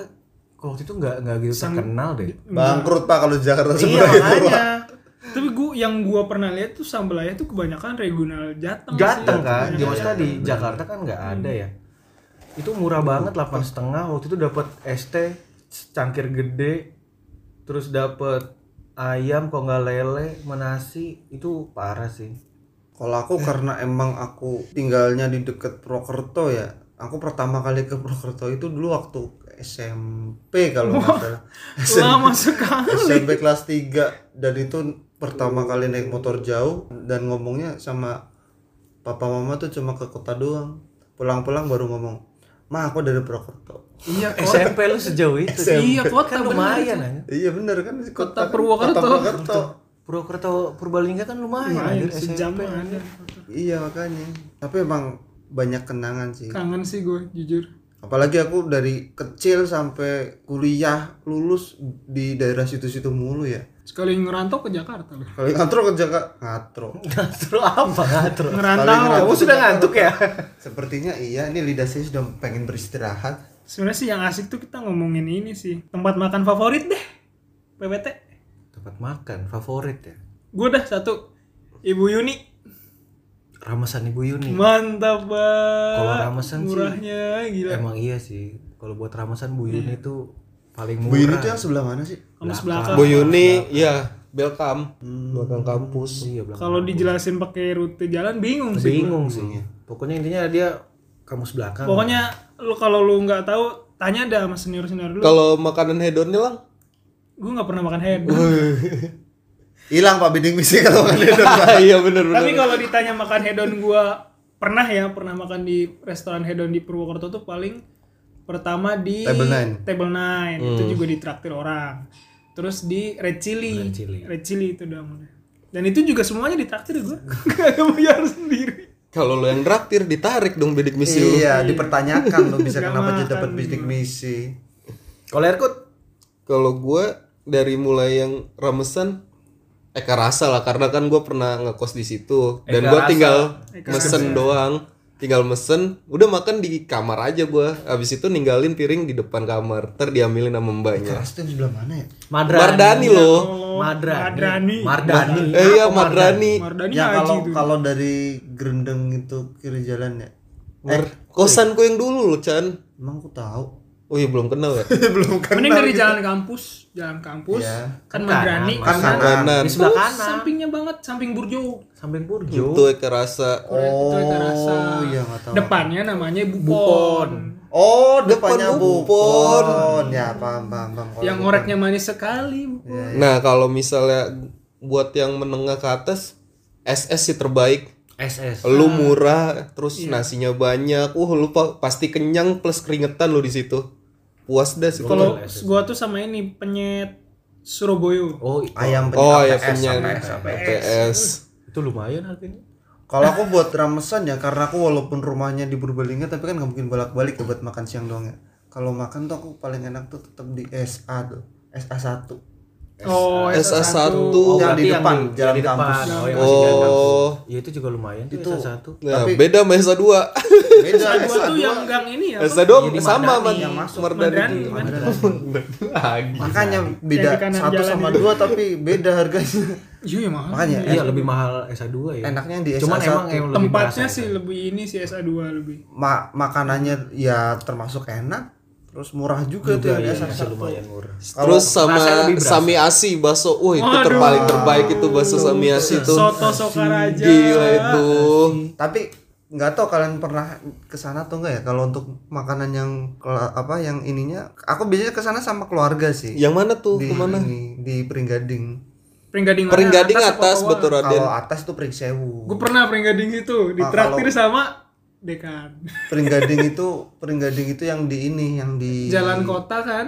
waktu itu nggak nggak gitu terkenal deh. Bangkrut Pak kalau di Jakarta iya Sambelaya itu. makanya. tapi gua yang gua pernah lihat tuh sambelaya tuh kebanyakan regional jateng sih. Jateng kan, Kebanyakan dia maksudnya di Jakarta kan nggak ada ya. Itu murah banget delapan setengah. Waktu itu dapat ST cangkir gede, terus dapat ayam kok nggak lele, menasi itu parah sih. Kalau aku karena emang aku tinggalnya di deket Purwokerto ya, aku pertama kali ke Purwokerto itu dulu waktu SMP kalau nggak salah SMP, Lama sekali. SMP kelas 3 dan itu pertama kali naik motor jauh dan ngomongnya sama papa mama tuh cuma ke kota doang pulang-pulang baru ngomong ma aku dari Purwokerto Iya, kota. SMP lu sejauh itu. Iya, kota kan lumayan aja. iya bener kan Kota kan, Purwokerto. kota Purwokerto. Purwokerto Purbalingga kan lumayan. Lumayan, sejam SMP. iya makanya tapi emang banyak kenangan sih Kangen sih gue, jujur. Apalagi aku dari kecil sampai kuliah lulus di daerah situ-situ mulu ya Sekali ngerantau ke Jakarta loh. kalau ngatro ke Jakarta ngatro Ngatro apa ngatro? Ngerantau. Kamu sudah ngantuk ya? sepertinya iya ini lidah saya sudah pengen beristirahat Sebenarnya sih yang asik tuh kita ngomongin ini sih. Tempat makan favorit deh. PPT. Tempat makan favorit ya. Gue dah satu. Ibu Yuni. Ramesan Ibu Yuni. Mantap banget. Kalau ramesan sih, Murahnya gila. Emang iya sih. Kalau buat ramesan Bu Yuni tuh paling murah. Bu ini tuh yang sebelah mana sih Kamus belakang. Bu Yuni ya Belkam belakang kampus Iya, belakang. Kalau dijelasin pakai rute jalan bingung sih. bingung sih. Pokoknya intinya dia kamus belakang. Pokoknya lu kalau lu nggak tahu tanya dah sama senior senior dulu. kalau makanan hedonnya lang Gue nggak pernah makan head. hilang pak bidding misi kalau nggak ada iya bener bener Tapi kalau ditanya makan hedon gua pernah ya pernah makan di restoran hedon di Purwokerto tuh paling pertama di Table Nine. Table Nine. Hmm. itu juga ditraktir orang. Terus di Red Chili. Red Chili. Red Chili itu namanya. Dan itu juga semuanya ditraktir gua. Gak bayar sendiri. kalau lo yang traktir ditarik dong bidik misi lu iya dipertanyakan lo bisa kenapa jadi makan dapat bidding misi Kalau Erkut kalau gue dari mulai yang ramesan Eka Rasa lah karena kan gue pernah ngekos di situ. Dan gue Rasa. tinggal Eka mesen doang. Tinggal mesen udah makan di kamar aja gue abis itu ninggalin piring di depan kamar. Ter diambilin sama mbaknya. Keras tuh yang sebelah mana ya? Madrani. Mardani loh. Madrani. Madrani. Mardani. eh iya Madrani? Mardani ya kalau kalau dari Gerendeng itu kiri jalan ya? Mar- kosanku yang dulu loh Chan. Emang aku tahu oh iya belum kenal ya belum Mending dari jalan kampus, jalan kampus. Iya. Kan Madrani kan kanan. kanan Di sebelah Terus kanan. sampingnya banget, samping Burjo. Samping Burjo. itu Eka Rasa Itu Eka Rasa. oh iya tahu Depannya namanya Bupon. Bupon. oh depannya Depan Bupon Bupon. ya paham paham paham Yang Bupon. ngoreknya manis sekali. Bupon. Iya, nah kalau misalnya buat yang menengah ke atas SS sih terbaik SS. lu murah terus nasinya banyak wah lu pa- pasti kenyang plus keringetan lu di situ puas dah sih Kalau gua tuh sama ini penyet Surabaya. Oh, ayam oh penyet ya punya APS, APS. APS itu lumayan harganya. Kalau aku buat ramesan ya karena aku walaupun rumahnya di Purbalingga tapi kan nggak mungkin bolak-balik ya buat makan siang doang ya. Kalau makan tuh aku paling enak tuh tetap di SA tuh. SA 1. Oh, SA1 Oh, Yang di depan, yang jalan di depan. kampus. Oh, jalan kampus. oh Iya itu juga lumayan tuh Itu- satu. nah Tapi- beda sama SA2 Beda Gua tuh yang gang ini ya. apa? SA2 Iya, di sama Mardani. sama Yang masuk. Mardani lagi Makanya beda satu sama dua tapi beda harganya. Iya, ya mahal. Makanya Iya lebih mahal SA2 ya. enaknya di Cuman SA1. emang yang lebih Tempatnya sih itu. lebih ini sih SA2 lebih. Ma- makanannya ya termasuk enak terus murah juga, tuh yang di Iya, SA1. masih lumayan murah. terus sama sami asi bakso wah itu terpaling terbaik itu bakso sami asi itu Soto Sokaraja. gila itu Tapi nggak tahu kalian pernah ke sana atau enggak ya kalau untuk makanan yang apa yang ininya aku biasanya ke sana sama keluarga sih. yang mana tuh di ke mana ini, di Peringgading. Peringgading mana? Atas betul Raden Kalau atas itu Pring Sewu. Gue pernah Peringgading itu ditraktir sama Dekan. Peringgading itu Peringgading itu yang di ini yang di Jalan kota kan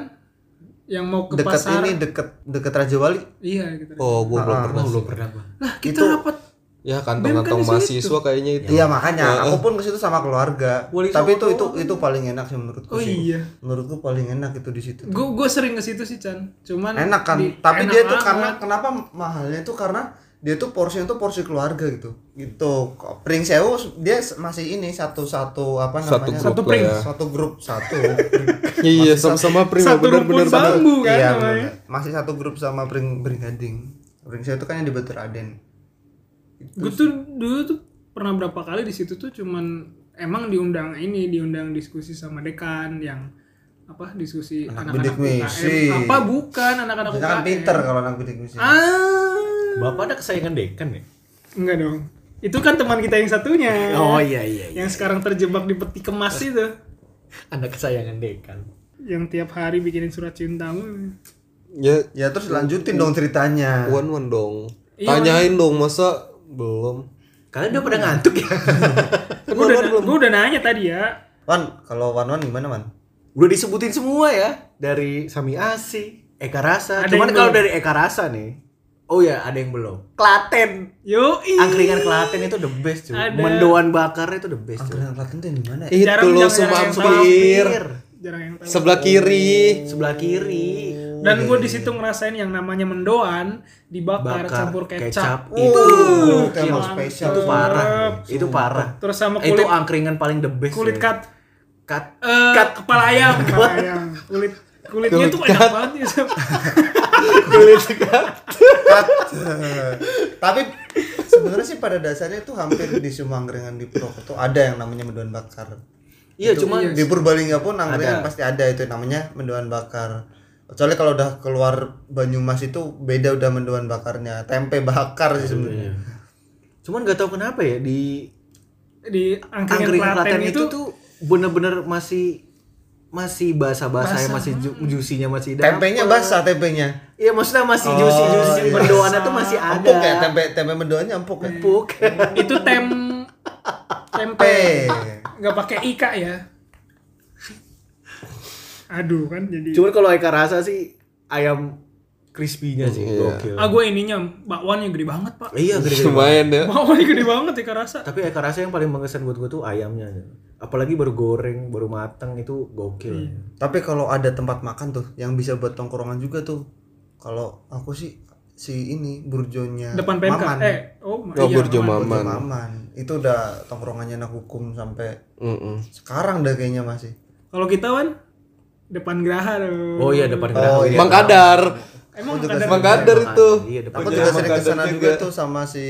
yang mau ke dekat pasar. ini deket deket Raja Wali. Iya gitu. oh gua belum Ah, pernah Oh, sih. belum pernah. Lah kita Itu- rapat ya kantong-kantong kan mahasiswa kayaknya itu Iya makanya aku pun ke situ sama keluarga. Wali Tapi itu itu itu paling enak sih menurutku Oh sih. iya. Menurutku paling enak itu di situ. Gue gue sering ke situ sih Chan. Cuman Enak kan? di- Tapi enak dia tuh karena kenapa mahalnya itu karena dia tuh porsinya tuh porsi keluarga gitu. Gitu. Pring Sewu dia masih ini satu-satu apa Satu namanya? grup Satu pring. ya. Satu grup satu. iya sama-sama pring Satu bener-bener rumpun bambu kan iya. Masih satu grup sama Pring Pring Gading. Pring Sewu itu kan yang di Batu Raden. Gue tuh dulu tuh pernah berapa kali di situ tuh cuman emang diundang ini diundang diskusi sama dekan yang apa diskusi Anak anak-anak UKM misi. apa bukan anak-anak Kita kan UKM pinter kalau anak bidik misi. ah Bapak ada kesayangan dekan ya? enggak dong Itu kan teman kita yang satunya. Oh iya iya. iya. Yang sekarang terjebak di peti kemas itu. Anak kesayangan Dekan. Yang tiap hari bikinin surat cintamu. Ya Ya terus lanjutin dong ceritanya. one one dong. Iya. Tanyain dong masa belum? Kalian udah pada ngantuk ya? Gue udah, gua udah nanya tadi ya. Wan, kalau Wan Wan gimana Wan? udah disebutin semua ya dari Sami Asi, Eka Rasa. Ada Cuman kalau belum. dari Eka Rasa nih, oh ya ada yang belum. Klaten. Yo, Angkringan Klaten itu the best cuy. Ada. Mendoan bakar itu the best cuy. Angkringan Klaten tuh yang di mana? ya? Itu Jarang- lo jarang- jarang yang semampir. Jarang yang tahu. Sebelah kiri. Sebelah kiri. Dan gue di situ ngerasain yang namanya mendoan dibakar Bakar campur kecap. kecap. Itu Uh, emang spesial. Itu parah. Itu parah. Terus sama itu kulit angkringan paling the best. kulit cuy. kat cut. eh, Kat. kepala ayam, kepala ayam. Kulit kulitnya tuh enak banget ya. Cut. Tapi sebenarnya sih pada dasarnya tuh hampir di semua angkringan di Purwokerto ada yang namanya mendoan bakar. Iya, cuman Di Purbalingga pun angkringan Ada. pasti ada itu namanya mendoan bakar. Kecuali kalau udah keluar Banyumas itu beda udah mendoan bakarnya. Tempe bakar sih sebenarnya. cuman nggak tahu kenapa ya di Di angkringan Klaten Klaten itu, itu tuh bener-bener masih masih basah-basah ya masih ju- juicy-nya masih dapet. Tempenya basah tempenya. Iya maksudnya masih Oh, juicy-juicy iya. mendoannya tuh masih ada. Empuk ya tempe tempe mendoannya empuk ya. Empuk. itu tem tempe nggak pakai ika ya. Aduh kan jadi. Cuman kalau Eka rasa sih ayam crispy-nya sih Iya. gokil. Ah gue ininya bakwannya gede banget pak. Iya gede-gede. Lumayan ya. Bakwannya gede banget ya rasa. Tapi Eka rasa yang paling mengesan buat gue tuh ayamnya. Apalagi baru goreng, baru mateng itu gokil. Tapi kalau ada tempat makan tuh yang bisa buat tongkrongan juga tuh. Kalau aku sih si ini burjonya Depan PMK. Maman. Eh, oh, Oh, iya, Burjo Maman. Burjo Maman. Itu udah tongkrongannya anak hukum sampai Mm-mm. sekarang dah kayaknya masih. Kalau kita kan depan Graha tuh. Oh iya depan Oh, Geraha. iya. Mang Kadar. Emang kadang- Mang Kadar itu. Iya depan Aku juga sering ke sana Kadar juga juga. tuh sama si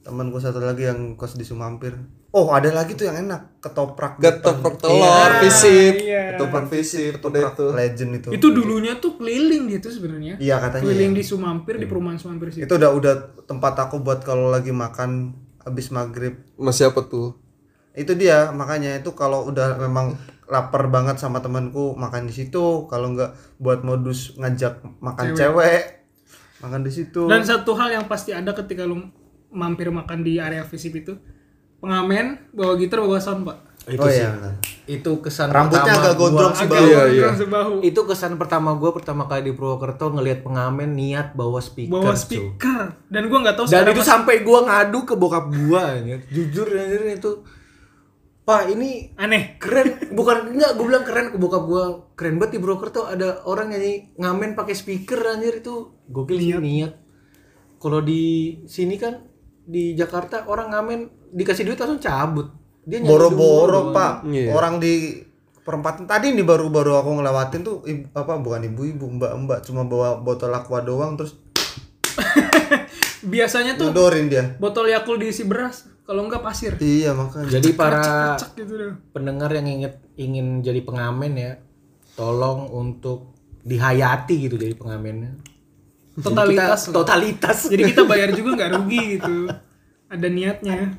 temanku satu lagi yang kos di Sumampir. Oh ada lagi tuh yang enak ketoprak. Ketoprak telur, visip. iya. Ketoprak visip Ketoprak itu. legend itu. Itu dulunya tuh keliling dia tuh sebenarnya. Iya katanya. Keliling ya. di Sumampir di perumahan Sumampir situ. Itu udah udah tempat aku buat kalau lagi makan habis maghrib. Masih apa tuh? Itu dia makanya itu kalau udah memang lapar banget sama temanku makan di situ. Kalau nggak buat modus ngajak makan cewek, makan di situ. Dan satu hal yang pasti ada ketika lu mampir makan di area visip itu, pengamen bawa gitar bawa sound pak. Itu Oh sih. iya. Itu kesan Rambutnya pertama agak gondrong Bang. Iya, gondrong iya. sebahu. Itu kesan pertama gue pertama kali di Purwokerto ngelihat pengamen niat bawa speaker. Bawa speaker. Dan gua nggak tahu Dan itu sampai gua ngadu ke bokap gua anjir. Jujur anjir itu Pak ini aneh. keren bukan enggak gue bilang keren ke bokap gua keren banget di Purwokerto ada orang nyanyi ngamen pakai speaker anjir itu gokil sih niat kalau di sini kan di Jakarta orang ngamen dikasih duit langsung cabut dia Boro-boro pak. Iya. Orang di perempatan tadi nih baru-baru aku ngelewatin tuh ibu- apa bukan ibu-ibu mbak-mbak cuma bawa botol aqua doang terus Biasanya tuh dia. botol Yakult diisi beras, kalau enggak pasir. Iya makanya. jadi para Cek gitu deh. pendengar yang ingin ingin jadi pengamen ya tolong untuk dihayati gitu jadi pengamennya Jadi Totalitas. kita- totalitas Jadi kita bayar juga nggak rugi gitu. Ada niatnya.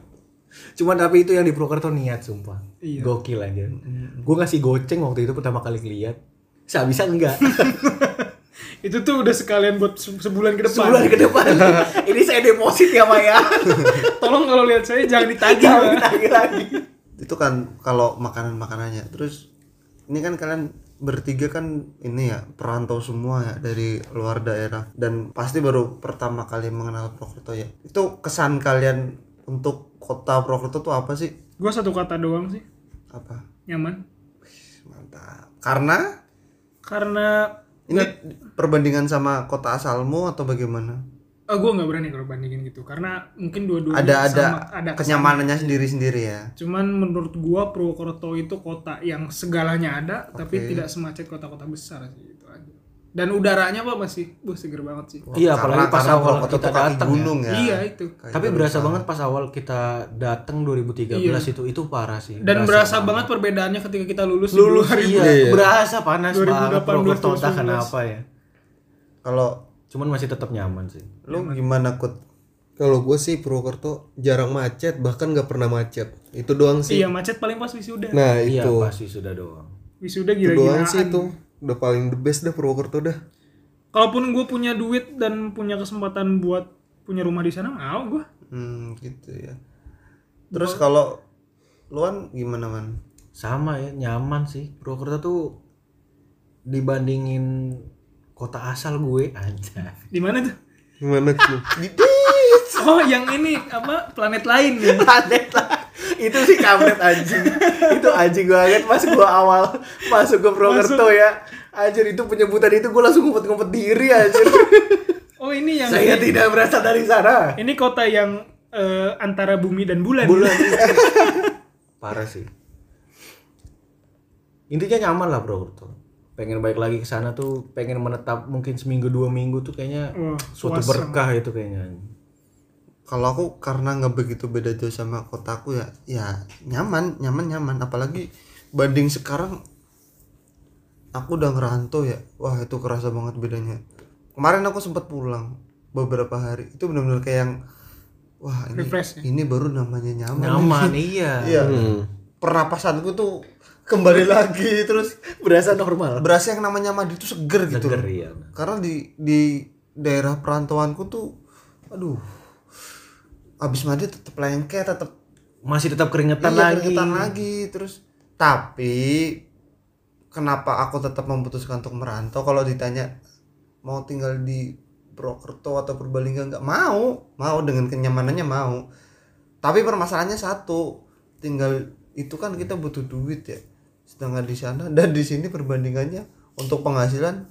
Cuman tapi itu yang di Purwokerto niat sumpah. Iya. Gokil aja. Gue ngasih goceng waktu itu pertama kali ngeliat. Saya bisa enggak? Itu tuh udah sekalian buat se- sebulan ke depan. Sebulan ke depan. Ini saya deposit ya, Pak ya. Tolong kalau lihat saya jangan ditagih. Jangan ditagih lagi. Itu kan kalau makanan-makanannya. Terus ini kan kalian bertiga kan ini ya perantau semua ya dari luar daerah dan pasti baru pertama kali mengenal Purwokerto ya. Itu kesan kalian untuk kota Purwokerto tuh apa sih? Gua satu kata doang sih, Apa? nyaman. Mantap. Karena Karena ini perbandingan sama kota asalmu atau bagaimana? ah gue nggak berani kalau bandingin gitu karena mungkin dua-duanya Ada ada sama, ada kesan. kenyamanannya sendiri-sendiri ya. Cuman menurut gua Purwokerto itu kota yang segalanya ada tapi tidak semacet kota-kota besar sih. Dan udaranya pak masih, buh seger banget sih. Iya, apalagi pas awal kita tuh datang ya. gunung ya. Iya itu. Kayak Tapi berasa banget pas awal kita datang 2013 itu itu parah sih. Dan berasa banget perbedaannya ketika kita lulus, lulus di 2000. iya, berasa panas 2018, banget 2019. kenapa ya. Kalau Cuman masih tetap nyaman sih. lu gimana kut? Kalau gue sih Purwokerto jarang macet, bahkan nggak pernah macet. Itu doang sih. Iya macet paling pas wisuda. Nah Iya, itu, sudah doang. Wisuda itu doang gila-gilaan. sih itu. Udah paling the best dah Purwokerto dah. Kalaupun gue punya duit dan punya kesempatan buat punya rumah di sana, mau gue. Hmm, gitu ya. Terus kalau luan gimana man? Sama ya, nyaman sih. Purwokerto tuh dibandingin kota asal gue aja. Di mana tuh? Gimana tuh? Oh, yang ini apa? Planet lain ya. Planet lah. Itu sih kampret anjing. itu anjing banget pas gua awal masuk ke Purwokerto ya. Anjir itu penyebutan itu gua langsung ngumpet-ngumpet diri anjir. Oh, ini yang Saya tidak berasal dari sana. ini kota yang eh, antara bumi dan bulan. Bulan. Parah sih. Intinya nyaman lah Purwokerto. Pengen balik lagi ke sana tuh, pengen menetap mungkin seminggu dua minggu tuh kayaknya Wah, suatu berkah itu kayaknya. Kalau aku karena nggak begitu beda jauh sama kotaku ya, ya nyaman, nyaman, nyaman. Apalagi banding sekarang, aku udah ngerantau ya. Wah itu kerasa banget bedanya. Kemarin aku sempat pulang beberapa hari. Itu benar-benar kayak yang, wah ini, Refresh ya? ini baru namanya nyaman. Nyaman iya. Iya. Pernapasanku tuh kembali lagi terus Berasa normal. berasa yang namanya mandi itu seger gitu. Seger, loh. iya. Karena di di daerah perantauanku tuh, aduh, abis mandi tetap lengket, tetap Masih tetap keringetan iya, lagi. keringetan lagi terus. Tapi kenapa aku tetap memutuskan untuk merantau? Kalau ditanya mau tinggal di Purwokerto atau Purbalingga nggak mau, mau dengan kenyamanannya mau. Tapi permasalahannya satu, tinggal itu kan kita butuh duit ya. Sedangkan di sana dan di sini perbandingannya untuk penghasilan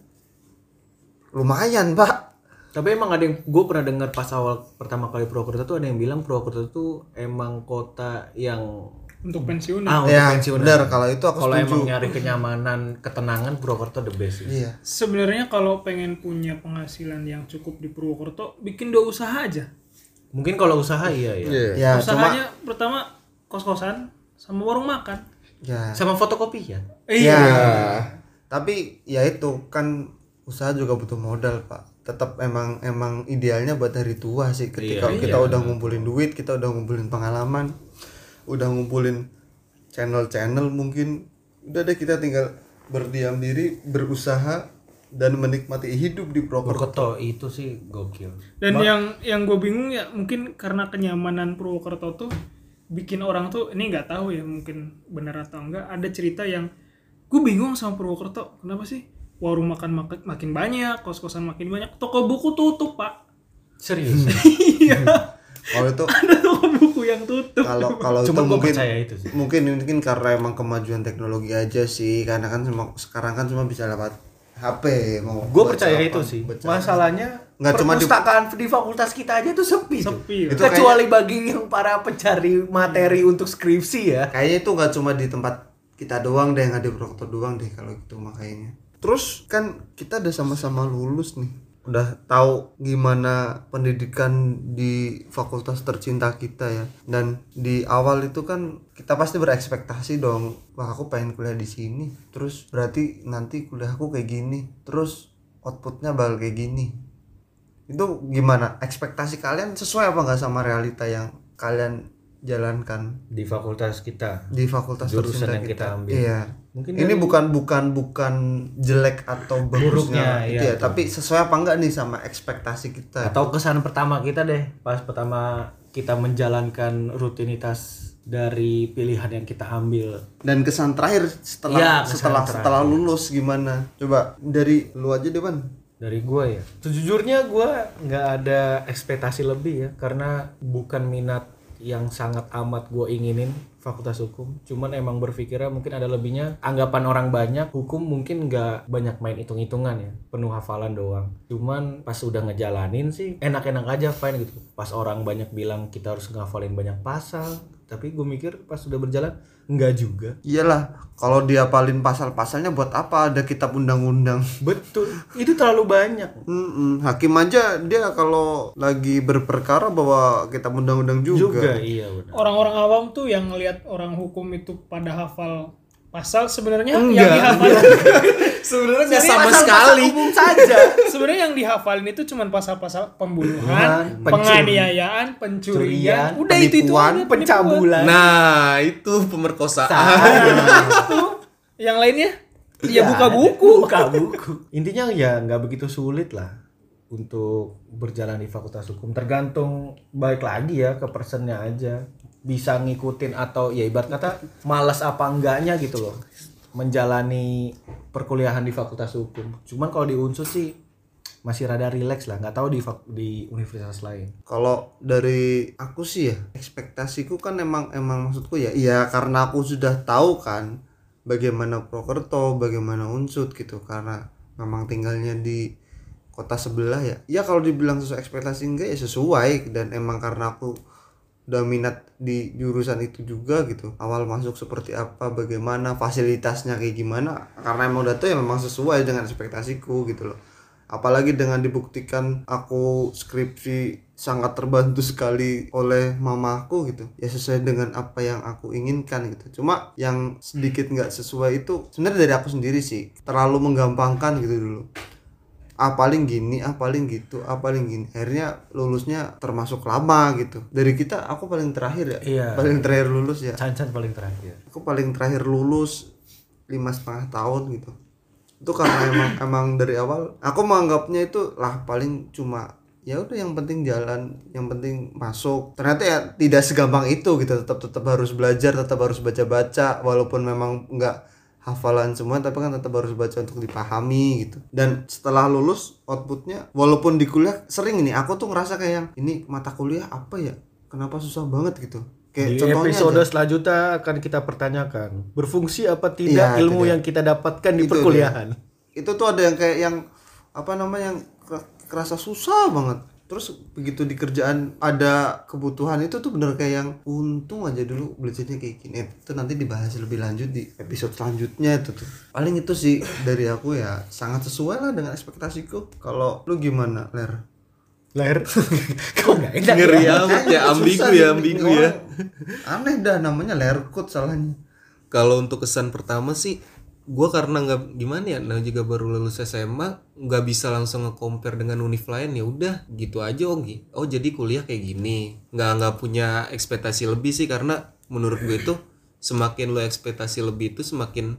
lumayan, Pak. Tapi emang ada yang gue pernah dengar pas awal pertama kali Purwokerto tuh ada yang bilang Purwokerto tuh emang kota yang Untuk pensiun. ah untuk ya, pensiunan. benar kalau itu aku Kalau setuju. emang nyari kenyamanan, ketenangan Purwokerto the best sih. Iya. Sebenarnya kalau pengen punya penghasilan yang cukup di Purwokerto, bikin dua usaha aja. Mungkin kalau usaha iya ya. Iya. Ya, cuma Usahanya pertama kos-kosan sama warung makan. ya. Sama fotokopi ya. Iya. Ya. Tapi ya itu kan usaha juga butuh modal, Pak. Tetap emang emang idealnya buat hari tua sih ketika Iya, kita iya. udah ngumpulin duit, kita udah ngumpulin pengalaman, udah ngumpulin channel-channel mungkin udah deh kita tinggal berdiam diri, berusaha dan menikmati hidup di Purwokerto. Purwokerto itu sih gokil. Dan yang yang gue bingung ya mungkin karena kenyamanan Purwokerto tuh bikin orang tuh ini nggak tahu ya mungkin benar atau enggak ada cerita yang gue bingung sama Purwokerto kenapa sih warung makan mak- makin banyak kos-kosan makin banyak toko buku tutup pak Serius. iya Kalau itu ada toko buku yang tutup kalau kalau itu mungkin itu sih. mungkin mungkin karena emang kemajuan teknologi aja sih karena kan semua sekarang kan cuma bisa lewat HP mau Gue percaya apa, itu sih. baca Masalahnya Nggak cuma di- perpustakaan di... fakultas kita aja tuh sepi. sepi ya. Itu Kecuali bagi yang para pencari materi untuk skripsi ya. kayaknya itu nggak cuma di tempat kita doang deh yang ada di Purwokerto doang deh kalau gitu makanya terus kan kita udah sama-sama lulus nih. Udah tahu gimana pendidikan di fakultas tercinta kita ya. Dan di awal itu kan kita pasti berekspektasi dong. Wah aku pengen kuliah di sini. Terus berarti nanti kuliahku kayak gini. Terus outputnya bakal kayak gini. Itu gimana? Ekspektasi kalian sesuai apa nggak sama realita yang kalian jalankan Di fakultas kita. di fakultas Jurusan yang kita ambil. Iya. Mungkin ini bukan bukan bukan jelek atau Buruknya, gitu iya, ya, tapi sesuai apa enggak nih sama ekspektasi kita? Atau kesan pertama kita deh pas pertama kita menjalankan rutinitas dari pilihan yang kita ambil. Dan kesan terakhir setelah Iya, kesan setelah terakhir. setelah lulus gimana? Coba dari lu aja deh, Ban. Dari gue ya. Sejujurnya gue nggak ada ekspektasi lebih ya karena bukan minat yang sangat amat gue inginin fakultas hukum. Cuman emang berpikirnya mungkin ada lebihnya. Anggapan orang banyak hukum mungkin nggak banyak main hitung-hitungan ya, penuh hafalan doang. Cuman pas udah ngejalanin sih enak-enak aja fine gitu. Pas orang banyak bilang kita harus ngafalin banyak pasal, tapi gue mikir pas udah berjalan enggak juga. Iyalah, kalau dia palin pasal-pasalnya buat apa? Ada kitab undang-undang. Betul, itu terlalu banyak. Mm-mm. Hakim aja dia kalau lagi berperkara bawa kitab undang-undang juga. Juga iya benar. orang-orang awam tuh yang ngelihat orang hukum itu pada hafal pasal sebenarnya yang dihafal Sebenarnya nggak sama sekali. umum saja Sebenarnya yang dihafalin itu cuma pasal-pasal pembunuhan, penganiayaan, pencurian, Curian, udah itu itu aja, pencabulan. Nah, itu pemerkosaan. Itu. Yang lainnya ya buka buku. buka buku intinya ya nggak begitu sulit lah untuk berjalan di fakultas hukum tergantung baik lagi ya ke personnya aja bisa ngikutin atau ya ibarat kata malas apa enggaknya gitu loh menjalani perkuliahan di fakultas hukum. Cuman kalau di unsur sih masih rada rileks lah. Nggak tahu di di universitas lain. Kalau dari aku sih ya, ekspektasiku kan emang emang maksudku ya, iya karena aku sudah tahu kan bagaimana Prokerto, bagaimana Unsut gitu. Karena memang tinggalnya di kota sebelah ya. Ya kalau dibilang sesuai ekspektasi enggak ya sesuai. Dan emang karena aku udah minat di jurusan itu juga gitu. Awal masuk seperti apa, bagaimana fasilitasnya kayak gimana. Karena emang udah tahu ya memang sesuai dengan ekspektasiku gitu loh. Apalagi dengan dibuktikan aku skripsi sangat terbantu sekali oleh mamaku gitu. Ya sesuai dengan apa yang aku inginkan gitu. Cuma yang sedikit nggak sesuai itu sebenarnya dari aku sendiri sih. Terlalu menggampangkan gitu dulu ah paling gini ah paling gitu ah paling gini. Akhirnya lulusnya termasuk lama gitu. Dari kita aku paling terakhir ya. Iya. paling terakhir lulus ya. Cancan paling terakhir. Aku paling terakhir lulus lima setengah tahun gitu. Itu karena emang emang dari awal aku menganggapnya itu lah paling cuma ya udah yang penting jalan yang penting masuk. Ternyata ya tidak segampang itu gitu tetap tetap harus belajar tetap harus baca baca walaupun memang nggak hafalan semua tapi kan tetap harus baca untuk dipahami gitu. Dan setelah lulus outputnya walaupun di kuliah sering ini aku tuh ngerasa kayak yang ini mata kuliah apa ya? Kenapa susah banget? gitu. Kayak di episode aja. selanjutnya akan kita pertanyakan berfungsi apa tidak Iya, ilmu itu dia. yang kita dapatkan di Itu perkuliahan? Itu tuh ada yang kayak yang apa namanya yang ke- kerasa susah banget terus begitu di kerjaan ada kebutuhan itu tuh bener kayak yang untung aja dulu belajarnya kayak gini. Eh, itu nanti dibahas lebih lanjut di episode selanjutnya itu tuh. Paling itu sih dari aku ya sangat sesuai lah dengan ekspektasiku. Kalau lu gimana ler? Lahir kok nggak enak Ngeri ya? amat ya, ambigu ya, ambigu ya. aneh dah namanya lerkut salahnya. Kalau untuk kesan pertama sih gua karena nggak gimana ya nah juga baru lulus SMA nggak bisa langsung nge-compare dengan univ lain ya udah gitu aja oh oh jadi kuliah kayak gini. Nggak nggak punya ekspektasi lebih sih karena menurut gue itu semakin lu ekspektasi lebih itu semakin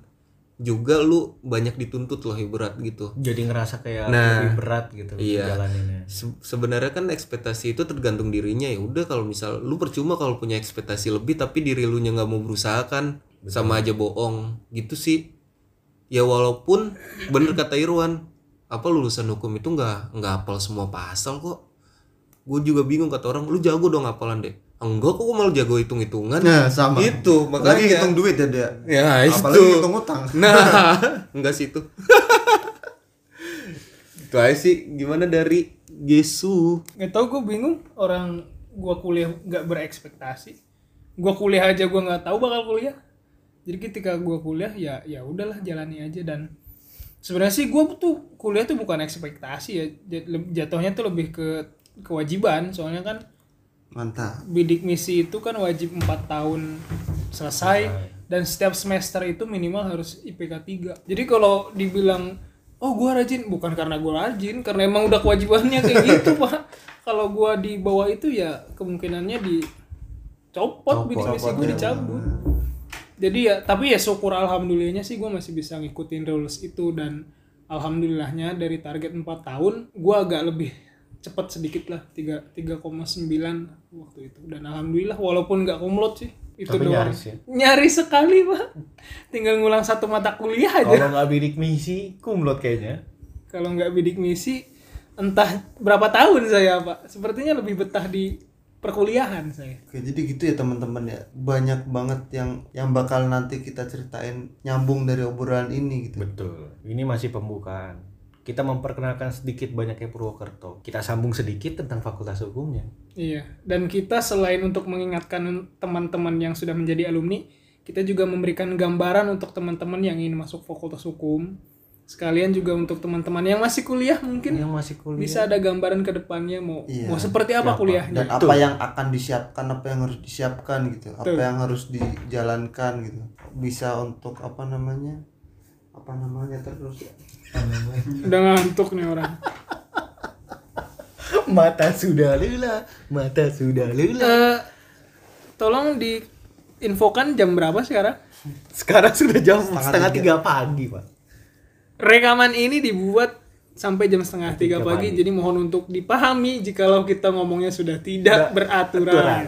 juga lu banyak dituntut loh berat gitu. Jadi ngerasa kayak Nah, lebih berat gitu iya. jalaninnya. Se- sebenarnya kan ekspektasi itu tergantung dirinya ya udah kalau misal lu percuma kalau punya ekspektasi lebih tapi diri lu nya nggak mau berusaha kan sama aja bohong gitu sih ya walaupun bener kata Irwan apa lulusan hukum itu nggak nggak hafal semua pasal kok. Gue juga bingung kata orang lu jago dong hafalan deh. Enggak kok gue malah jago hitung hitungan nah sama. Itu lagi makanya. hitung duit ya dia ya apalagi itu hitung utang. Nah, enggak sih itu. itu aja sih gimana dari Gesu. nggak tau gue bingung. Orang gua kuliah nggak berekspektasi. Gua kuliah aja gua nggak tahu bakal kuliah jadi ketika gua kuliah ya ya udahlah jalani aja. Dan sebenarnya sih gua tuh kuliah tuh bukan ekspektasi ya. Jatuhnya tuh lebih ke kewajiban. Soalnya kan mantap. bidik misi itu kan wajib 4 tahun selesai dan setiap semester itu minimal harus IPK 3 jadi kalau dibilang oh gua rajin bukan karena gua rajin karena emang udah kewajibannya kayak gitu pak. Kalau gua di bawah itu ya kemungkinannya dicopot bidik misi gue dicabut jadi ya tapi ya syukur alhamdulillahnya sih gua masih bisa ngikutin rules itu dan alhamdulillahnya dari target 4 tahun gua agak lebih cepat sedikit lah 3 3,9 waktu itu. Dan alhamdulillah walaupun nggak kumlot sih itu Tapi doang. nyaris ya? nyaris sekali pak. Tinggal ngulang satu mata kuliah aja. Kalau nggak bidik misi kumlot kayaknya. Kalau nggak bidik misi entah berapa tahun saya pak. Sepertinya lebih betah di perkuliahan saya Oke, jadi gitu ya teman-teman ya. Banyak banget yang yang bakal nanti kita ceritain nyambung dari obrolan ini gitu. betul ini masih pembukaan kita memperkenalkan sedikit banyaknya Purwokerto kita sambung sedikit tentang fakultas hukumnya Iya, dan kita selain untuk mengingatkan teman-teman yang sudah menjadi alumni, kita juga memberikan gambaran untuk teman-teman yang ingin masuk fakultas hukum. Sekalian juga untuk teman-teman yang masih kuliah mungkin yang masih kuliah bisa ada gambaran ke depannya mau Iya, mau seperti apa kuliahnya. Dan apa yang akan disiapkan, apa yang harus disiapkan gitu. Apa Betul. yang harus dijalankan gitu. Bisa untuk apa namanya? apa namanya terus Udah ngantuk nih orang. mata sudah lula mata sudah lula Eh, tolong diinfokan jam berapa sekarang? sekarang sudah jam setengah, tiga pagi pak Rekaman ini dibuat sampai jam setengah tiga pagi, jadi mohon untuk dipahami jikalau kita ngomongnya sudah tidak beraturan. aturan.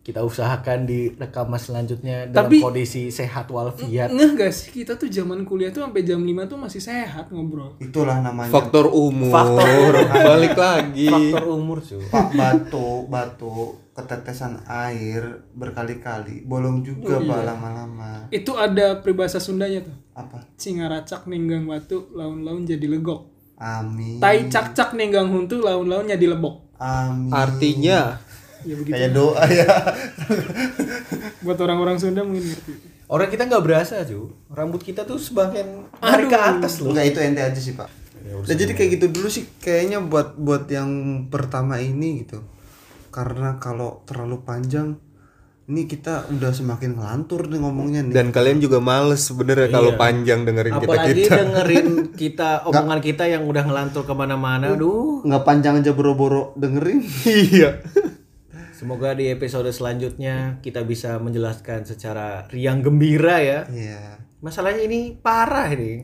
kita usahakan di rekaman selanjutnya dalam Tapi- kondisi sehat walafiat Nggak gak sih kita tuh zaman kuliah tuh sampai jam 5 tuh masih sehat ngobrol. itulah namanya Faktor umur. Faktor. Balik lagi. faktor umur cuy pak batu batu ketetesan air berkali-kali bolong juga pak lama-lama Itu ada peribahasa Sundanya tuh. Apa? Singa racak ninggang batu, laun-laun jadi legok. amin. Tai cak-cak ninggang huntu, laun-laun jadi lebok. amin. Artinya? Ya begitu. kayak doa ya. Buat orang-orang Sunda mungkin ngerti. orang kita nggak berasa cuy rambut kita tuh sebagian narik ke atas loh. Enggak itu ente aja sih pak. Nah, jadi kayak gitu dulu sih kayaknya buat buat yang pertama ini gitu. Karena kalau terlalu panjang ini kita udah semakin ngelantur nih ngomongnya nih. Dan kalian juga males sebenarnya kalau panjang dengerin kita apalagi kita. dengerin kita omongan kita yang udah ngelantur ke mana-mana aduh. nggak panjang aja boro-boro dengerin. Iya. semoga di episode selanjutnya kita bisa menjelaskan secara riang gembira ya. Iya. Masalahnya ini parah ini.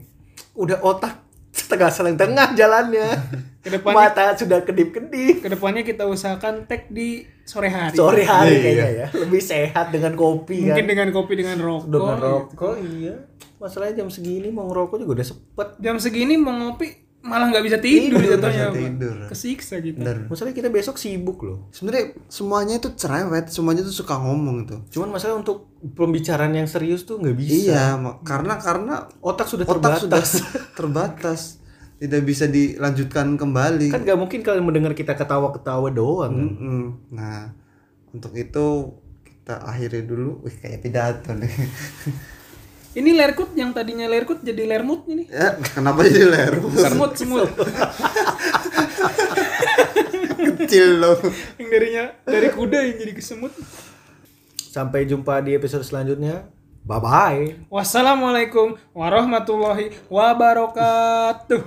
Udah otak setengah tengah jalannya. Kedepannya- mata sudah kedip-kedip. Ke depannya kita usahakan tag di sore hari. sore hari Iya. kayaknya ya. Lebih sehat dengan kopi Mungkin kan dengan kopi dengan rokok. dengan rokok iya. Masalahnya jam segini mau ngerokok juga udah sepet. Jam segini mau ngopi malah nggak bisa tidur Tidur, jatuhnya. tidur. Kesiksa gitu. bener masalahnya kita besok sibuk loh sebenarnya semuanya itu cerewet semuanya tuh suka ngomong itu cuman masalah untuk pembicaraan yang serius tuh nggak bisa iya karena karena otak sudah otak terbatas sudah terbatas tidak bisa dilanjutkan kembali kan nggak mungkin kalian mendengar kita ketawa-ketawa doang kan? Mm-mm. nah untuk itu kita akhiri dulu wih kayak pidato nih Ini lerkut yang tadinya lerkut jadi lermut ini. ya kenapa jadi leru Semut semut. kecil loh yang darinya dari kuda yang jadi kesemut. sampai jumpa di episode selanjutnya bye bye Wassalamualaikum warahmatullahi wabarakatuh.